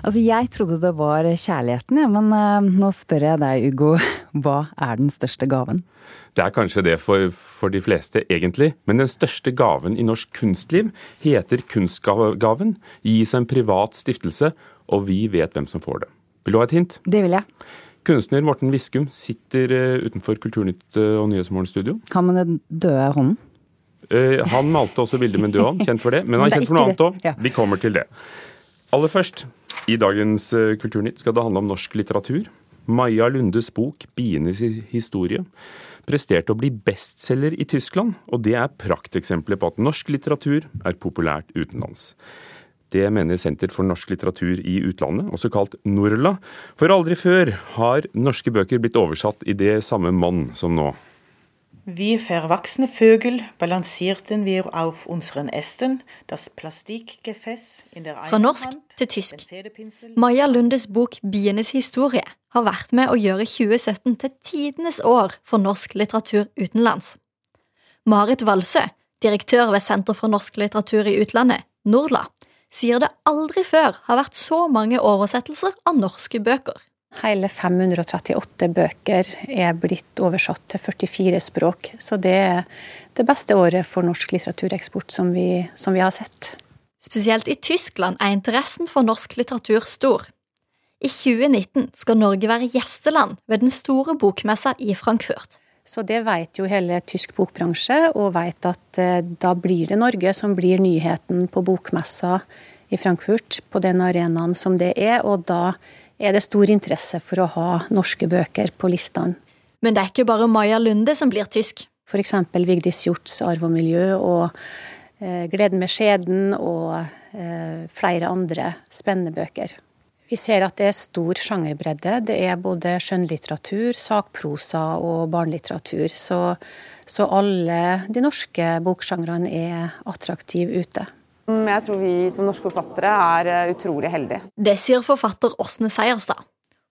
Altså, jeg trodde det var kjærligheten, ja, men uh, nå spør jeg deg, Ugo. Hva er den største gaven? Det er kanskje det for, for, de fleste, egentlig. Men den største gaven i norsk kunstliv heter Kunstgaven. Gis en privat stiftelse, og vi vet hvem som får det. Vil du ha et hint? Det vil jeg. Kunstner Morten Viskum sitter uh, utenfor Kulturnytt og Nyhetsmorgen-studio. Han med den døde hånden? Uh, han malte også bilder med død hånd, kjent for det. Men han er kjent for noe annet òg. Ja. Vi kommer til det. Aller først, i dagens eh, Kulturnytt skal det handle om norsk litteratur. Maja Lundes bok 'Bienes historie' presterte å bli bestselger i Tyskland, og det er prakteksempler på at norsk litteratur er populært utenlands. Det mener Senter for norsk litteratur i utlandet, også kalt Norla. For aldri før har norske bøker blitt oversatt i det samme monn som nå. Wie verwachsene Vögel balansierten wir auf unseren Ästen, das Plastikkgefäß in der Fra norsk til tysk. Maja Lundes bok 'Bienes historie' har vært med å gjøre 2017 til tidenes år for norsk litteratur utenlands. Marit Valsø, direktør ved Senter for norsk litteratur i utlandet, Norla, sier det aldri før har vært så mange oversettelser av norske bøker. Hele 538 bøker er blitt oversatt til 44 språk. Så det er det beste året for norsk litteratureksport som vi, som vi har sett. Spesielt i Tyskland er interessen for norsk litteratur stor. I 2019 skal Norge være gjesteland ved den store bokmessa i Frankfurt. Så det vet jo hele tysk bokbransje, og vet at eh, da blir det Norge som blir nyheten på bokmessa i Frankfurt, på den arenaen som det er. Og da er det stor interesse for å ha norske bøker på listene. Men det er ikke bare Maja Lunde som blir tysk. F.eks. Vigdis Hjorts Arv og miljø og eh, Gleden med skjeden og eh, flere andre spennende bøker. Vi ser at det er stor sjangerbredde. Det er både skjønnlitteratur, sakprosa og barnelitteratur. Så, så alle de norske boksjangrene er attraktive ute. Jeg tror vi som norske forfattere er eh, utrolig heldige. Det sier forfatter Åsne Seierstad.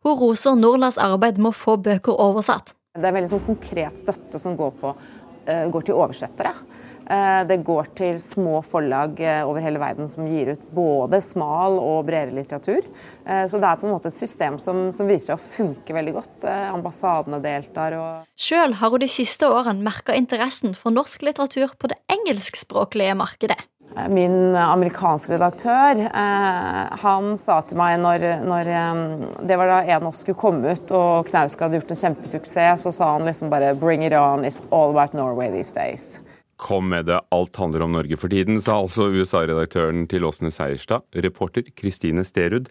Hun roser Norlas arbeid med å få bøker oversatt. Det er veldig sånn konkret støtte som går, på, uh, går til oversettere. Uh, det går til små forlag over hele verden som gir ut både smal og bredere litteratur. Så det er på en måte et system som, som viser seg å funke veldig godt. Ambassadene deltar. Og... Sjøl har hun de siste årene merka interessen for norsk litteratur på det engelskspråklige markedet. Min amerikanske redaktør eh, han sa til meg når, når eh, det var da en av oss skulle komme ut og Knausgård hadde gjort en kjempesuksess, så sa han liksom bare 'bring it on, it's all about Norway these days'. Kom med det, alt handler om Norge for tiden, sa altså USA-redaktøren til Åsne Seierstad. Reporter Kristine Sterud.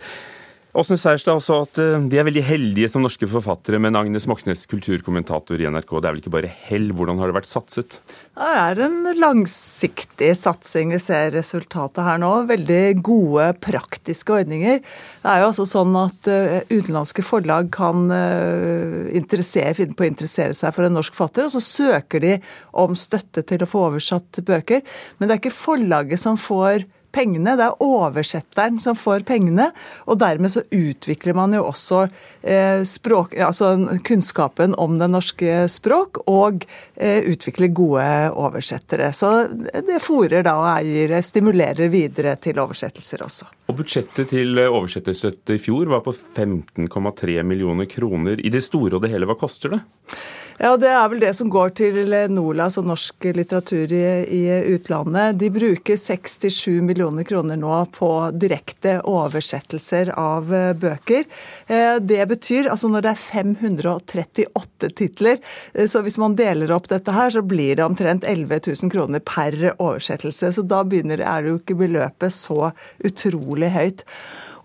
Åsne Seierstad også at eh, de er veldig heldige som norske forfattere, men Agnes Moxnes, kulturkommentator i NRK, det er vel ikke bare hell? Hvordan har det vært satset? Det er en langsiktig satsing. Vi ser resultatet her nå. Veldig gode, praktiske ordninger. Det er jo altså sånn at eh, utenlandske forlag kan eh, finne på å interessere seg for en norsk forfatter, og så søker de om støtte til å få oversatt bøker. Men det er ikke forlaget som får pengene. Det er oversetteren som får pengene. Og dermed så utvikler man jo også eh, språk, altså kunnskapen om det norske språk, og eh, utvikler gode oversettere. Så det fòrer da og eier, stimulerer videre til oversettelser også. Og Budsjettet til oversetterstøtte i fjor var på 15,3 millioner kroner. I det store og det hele, hva koster det? Ja, Det er vel det som går til NOLAS og norsk litteratur i, i utlandet. De bruker 6-7 millioner kroner nå på direkte oversettelser av eh, bøker. Eh, det betyr, altså når det er 538 titler, eh, så hvis man deler opp dette her, så blir det omtrent 11 000 kroner per oversettelse. Så da begynner, er det jo ikke beløpet så utrolig høyt.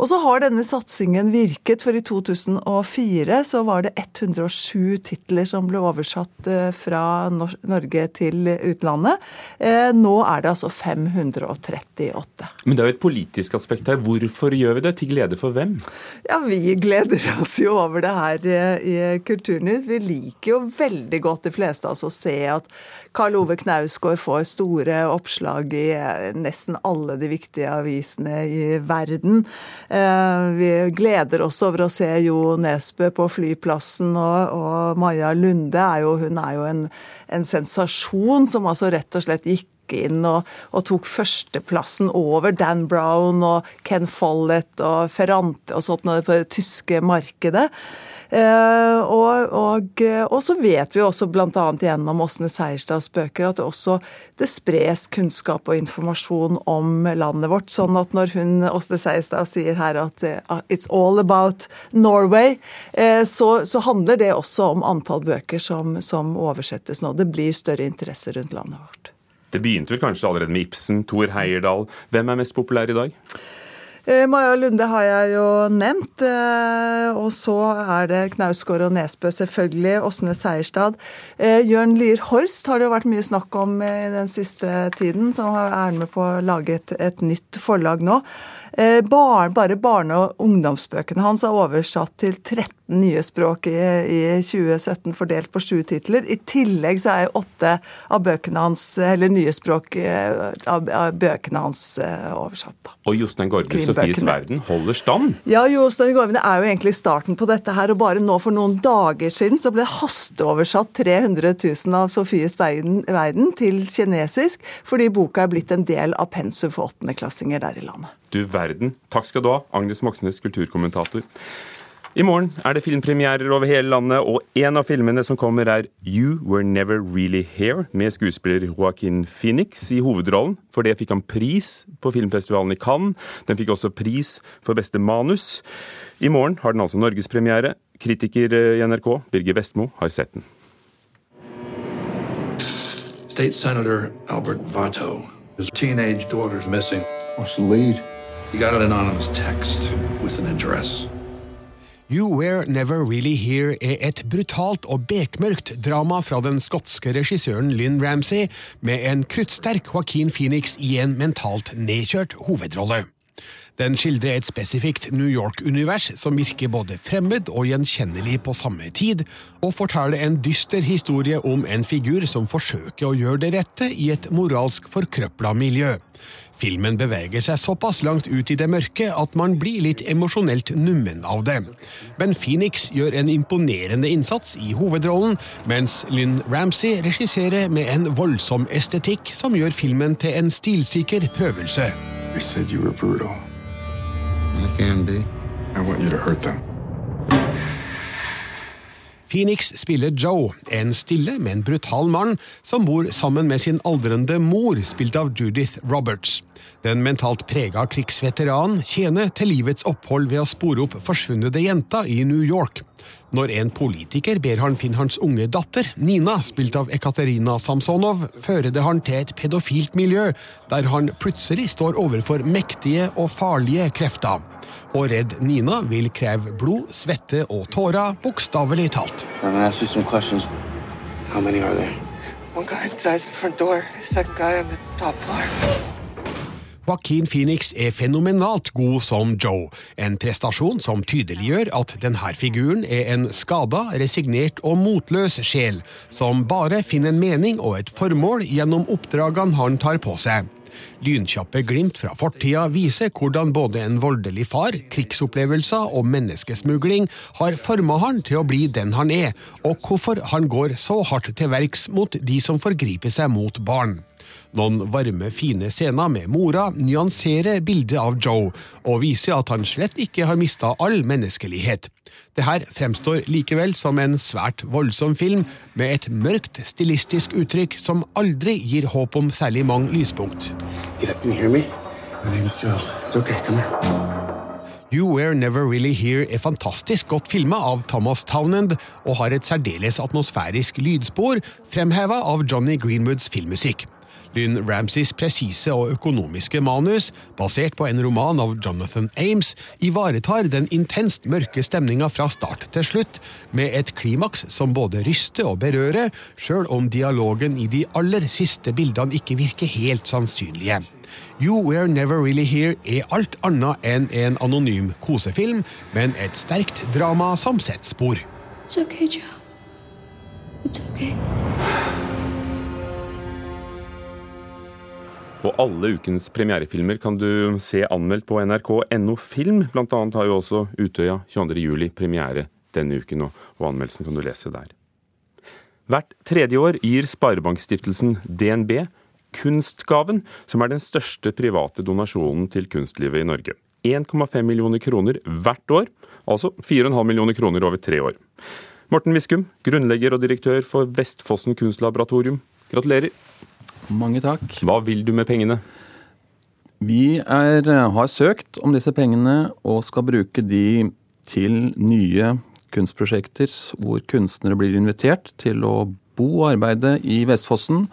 Og så har denne satsingen virket, for i 2004 så var det 107 titler som ble oversatt eh, fra Norge til utlandet. Eh, nå er det altså 538. Men det er jo et politisk aspekt her. Hvorfor gjør vi det? Til glede for hvem? Ja, Vi gleder oss jo over det her eh, i Kulturnytt. Vi liker jo veldig godt, de fleste av oss, å se at Karl Ove Knausgård får store oppslag i nesten alle de viktige avisene i verden. Eh, vi gleder oss over å se Jo Nesbø på flyplassen, og, og Maja Lunde er jo, hun er jo en, en sensasjon som altså rett og slett gikk inn og, og tok førsteplassen over Dan Brown og Ken Follett og Ferrante og sånt på det tyske markedet. Eh, og, og, og, så vet vi også bl.a. gjennom Åsne Seierstads bøker at det også det spres kunnskap og informasjon om landet vårt. Sånn at når hun Åsne Seierstad sier her at uh, it's all about Norway, så, så, handler det også om antall bøker som, som oversettes nå. Det blir større interesse rundt landet vårt. Det begynte vel kanskje allerede med Ibsen, Thor Heyerdahl. Hvem er mest populær i dag? Eh, Maja Lunde har jeg jo nevnt. Eh, og så er det Knausgård og Nesbø, selvfølgelig. Åsne Seierstad. Eh, Jørn Lier Horst har det jo vært mye snakk om i den siste tiden, som er med på å lage et, et nytt forlag nå. Bare barne- og ungdomsbøkene hans er oversatt til 13 nye språk i, i 2017, fordelt på sju titler. I tillegg så er åtte av bøkene hans, eller nye språk av, av bøkene hans oversatt. Da. Og Jostein Gorge, Sofies verden, holder stand? Ja, Jostein Gorge er jo egentlig starten på dette her. Og bare nå for noen dager siden så ble hasteoversatt 300 000 av Sofies verden, verden til kinesisk, fordi boka er blitt en del av pensum for åttendeklassinger der i landet. Du verden. Takk skal du ha, Agnes Moxnes, kulturkommentator. I morgen er det filmpremierer over hele landet, og en av filmene som kommer, er You Were Never Really Here, med skuespiller Joaquin Phoenix i hovedrollen. For det fikk han pris på filmfestivalen i Cannes. Den fikk også pris for beste manus. I morgen har den altså norgespremiere. Kritiker i NRK, Birger Vestmo, har sett den. State Senator Albert Vato. His teenage daughter's missing. What's the lead? He got an anonymous text with an address. You Were Never Really Here er et brutalt og bekmørkt drama fra den skotske regissøren Lynn Ramsay, med en kruttsterk Joaquin Phoenix i en mentalt nedkjørt hovedrolle. Den skildrer et spesifikt New York-univers som virker både fremmed og gjenkjennelig på samme tid, og forteller en dyster historie om en figur som forsøker å gjøre det rette i et moralsk forkrøpla miljø. Filmen beveger seg såpass langt ut i det mørke at man blir litt emosjonelt nummen av det. Ben Phoenix gjør en imponerende innsats i hovedrollen, mens Lynn Ramsey regisserer med en voldsom estetikk som gjør filmen til en stilsikker prøvelse. I said you were brutal. I can be. I want you to hurt them. Phoenix spiller Joe, en stille, men brutal mann som bor sammen med sin aldrende mor, spilt av Judith Roberts. Den mentalt prega krigsveteranen tjener til livets opphold ved å spore opp forsvunne jenter i New York. Når en politiker ber han finne hans unge datter, Nina, spilt av Ekaterina Samsonov, fører det han til et pedofilt miljø, der han plutselig står overfor mektige og farlige krefter. Og redd Nina vil kreve blod, svette og tårer, bokstavelig talt. One guy inside the front door, second guy on the top floor. Joaquin Phoenix er fenomenalt god som Joe, en prestasjon som tydeliggjør at denne figuren er en skada, resignert og motløs sjel, som bare finner en mening og et formål gjennom oppdragene han tar på seg. Lynkjappe glimt fra fortida viser hvordan både en voldelig far, krigsopplevelser og menneskesmugling har forma han til å bli den han er, og hvorfor han går så hardt til verks mot de som forgriper seg mot barn. Noen varme, fine scener med mora nyanserer bildet av Joe, og viser at han slett ikke har mista all menneskelighet. Det her fremstår likevel som en svært voldsom film, med et mørkt stilistisk uttrykk som aldri gir håp om særlig mange lyspunkt. You Were Never Really Here er fantastisk godt filma av Thomas Townend, og har et særdeles atmosfærisk lydspor, fremheva av Johnny Greenwoods filmmusikk. Lynn Ramsays presise og økonomiske manus, basert på en roman av Jonathan Ames, ivaretar den intenst mørke stemninga fra start til slutt, med et klimaks som både ryster og berører, sjøl om dialogen i de aller siste bildene ikke virker helt sannsynlige. You Were Never Really Here er alt annet enn en anonym kosefilm, men et sterkt drama som setter spor. It's okay, Joe. It's okay. Og alle ukens premierefilmer kan du se anmeldt på nrk.no film. Blant annet har jo også Utøya 22.07 premiere denne uken, og anmeldelsen kan du lese der. Hvert tredje år gir Sparebankstiftelsen DNB Kunstgaven, som er den største private donasjonen til kunstlivet i Norge. 1,5 millioner kroner hvert år, altså 4,5 millioner kroner over tre år. Morten Viskum, grunnlegger og direktør for Vestfossen kunstlaboratorium. Gratulerer. Mange takk. Hva vil du med pengene? Vi er, har søkt om disse pengene og skal bruke de til nye kunstprosjekter hvor kunstnere blir invitert til å bo og arbeide i Vestfossen.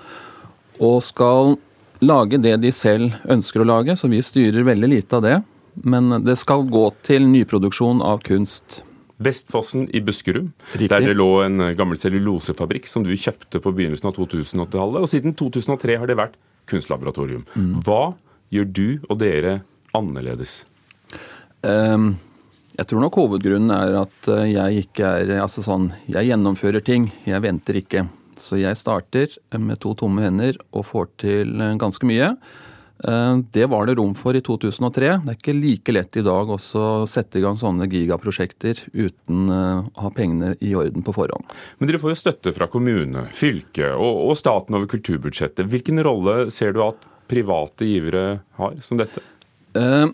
Og skal lage det de selv ønsker å lage, så vi styrer veldig lite av det. Men det skal gå til nyproduksjon av kunst. Vestfossen i Buskerud, Riktig. der det lå en gammel cellulosefabrikk som du kjøpte på begynnelsen av 2080-tallet. Og siden 2003 har det vært kunstlaboratorium. Mm. Hva gjør du og dere annerledes? Um, jeg tror nok hovedgrunnen er at eh, jeg ikke er Altså sånn, jeg gjennomfører ting, jeg venter ikke. Så jeg starter med to tomme hender og får til eh, ganske mye. Eh, det var det rom for i 2003. Det er ikke like lett i dag også å sette i gang sånne gigaprosjekter uten å ha pengene i orden på forhånd. Men dere får jo støtte fra kommune, fylke og, og staten over kulturbudsjettet. Hvilken rolle ser du at private givere har som dette? Eh,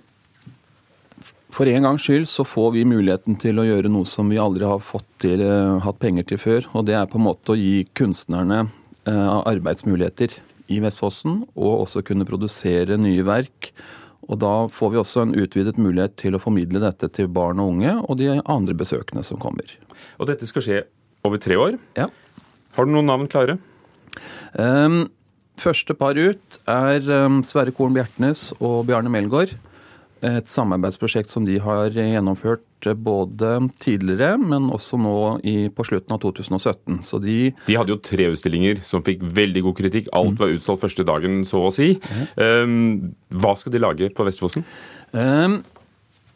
for en gangs skyld så får vi muligheten til å gjøre noe som vi aldri har fått til, eh, hatt penger til før. Og det er på en måte å gi kunstnerne eh, arbeidsmuligheter i Vestfossen, og også kunne produsere nye verk. Og da får vi også en utvidet mulighet til å formidle dette til barn og unge og de andre besøkende som kommer. Og dette skal skje over tre år? Ja. Har du noen navn klare? Um, Første par ut er um, Sverre Korn Bjertnæs og Bjarne Melgaard. Et samarbeidsprosjekt som de har gjennomført eh, både tidligere, men også nå i, på slutten av 2017. Så de, de hadde jo tre utstillinger som fikk veldig god kritikk. Alt mm. var utsolgt første dagen, så å si. Um, hva skal de lage på Vestfossen? Um,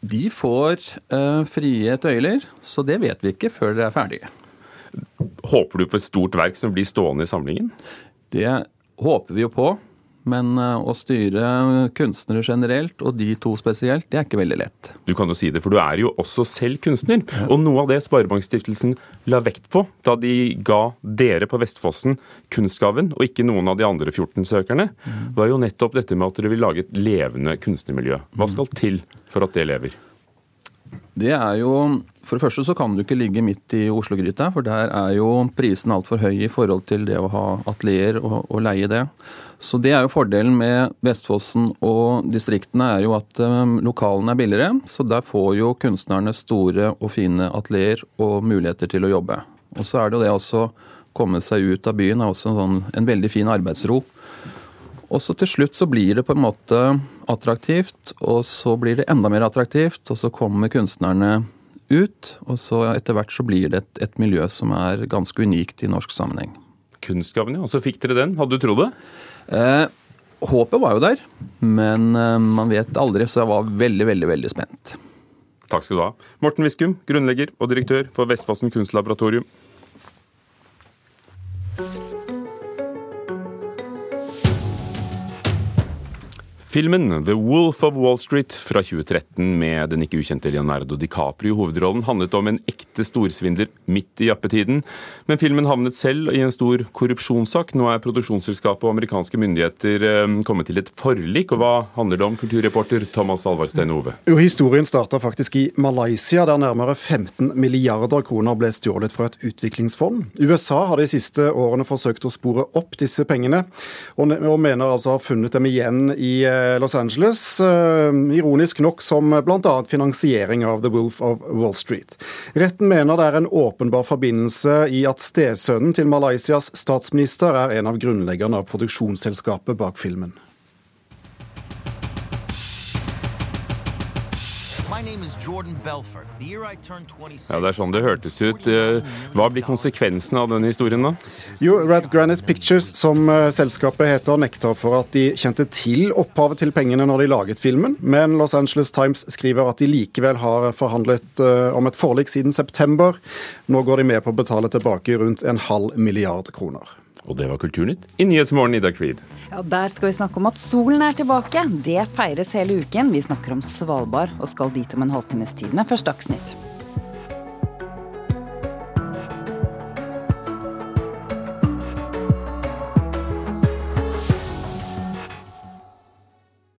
de får uh, frie tøyler, så det vet vi ikke før det er ferdige. Håper du på et stort verk som blir stående i samlingen? Det håper vi jo på. Men eh, å styre kunstnere generelt, og de to spesielt, det er ikke veldig lett. Du kan jo si det, for du er jo også selv kunstner. Og noe av det Sparebankstiftelsen la vekt på da de ga dere på Vestfossen kunstgaven, og ikke noen av de andre 14 søkerne, var jo nettopp dette med at dere vil lage et levende kunstnermiljø. Hva skal til for at det lever? Det er jo, For det første så kan du ikke ligge midt i Oslo-gryta, for der er jo prisen altfor høy i forhold til det å ha atelier og, og, leie det. Så det er jo fordelen med Vestfossen og distriktene, er jo at um, lokalene er billigere. Så der får jo kunstnerne store og fine atelier og muligheter til å jobbe. Og så er det jo det også komme seg ut av byen er også en, sånn, en veldig fin arbeidsro. Og så til slutt så blir det på en måte attraktivt, og så blir det enda mer attraktivt, og så kommer kunstnerne ut, og så etter hvert så blir det et, et miljø som er ganske unikt i norsk sammenheng. Kunstgaven, ja. Og så fikk dere den. Hadde du trodd det? Eh, håpet var jo der, men eh, man vet aldri, så jeg var veldig, veldig, veldig spent. Takk skal du ha. Morten Viskum, grunnlegger og direktør for Vestfossen kunstlaboratorium. Filmen The Wolf of Wall Street fra 2013 med den ikke ukjente Leonardo DiCaprio i hovedrollen handlet om en ekte storsvindler midt i jappetiden. Men filmen havnet selv i en stor korrupsjonssak. Nå er produksjonsselskapet og amerikanske myndigheter eh, kommet til et forlik. Og hva handler det om, kulturreporter Thomas Alvarstein Ove? Jo, Historien starta faktisk i Malaysia, der nærmere 15 milliarder kroner ble stjålet fra et utviklingsfond. USA har de siste årene forsøkt å spore opp disse pengene, og mener altså å ha funnet dem igjen i eh, Los Angeles, eh, ironisk nok som bl.a. finansiering av The Wolf of Wall Street. Retten mener det er en åpenbar forbindelse i at stesønnen til Malaysias statsminister er en av grunnleggerne av produksjonsselskapet bak filmen. Ja, Det er sånn det hørtes ut. Eh, hva blir konsekvensen av denne historien, da? Jo, Red Granite Pictures, som eh, selskapet heter, nekter for at de kjente til opphavet til pengene når de laget filmen, men Los Angeles Times skriver at de likevel har forhandlet eh, om et forlik siden september. Nå går de med på å betale tilbake rundt en halv milliard kroner. Og det var Kulturnytt i Nyhetsmorgen, Ida Creed. Ja, Der skal vi snakke om at solen er tilbake. Det feires hele uken. Vi snakker om Svalbard og skal dit om en halvtimes tid med Først Dagsnytt.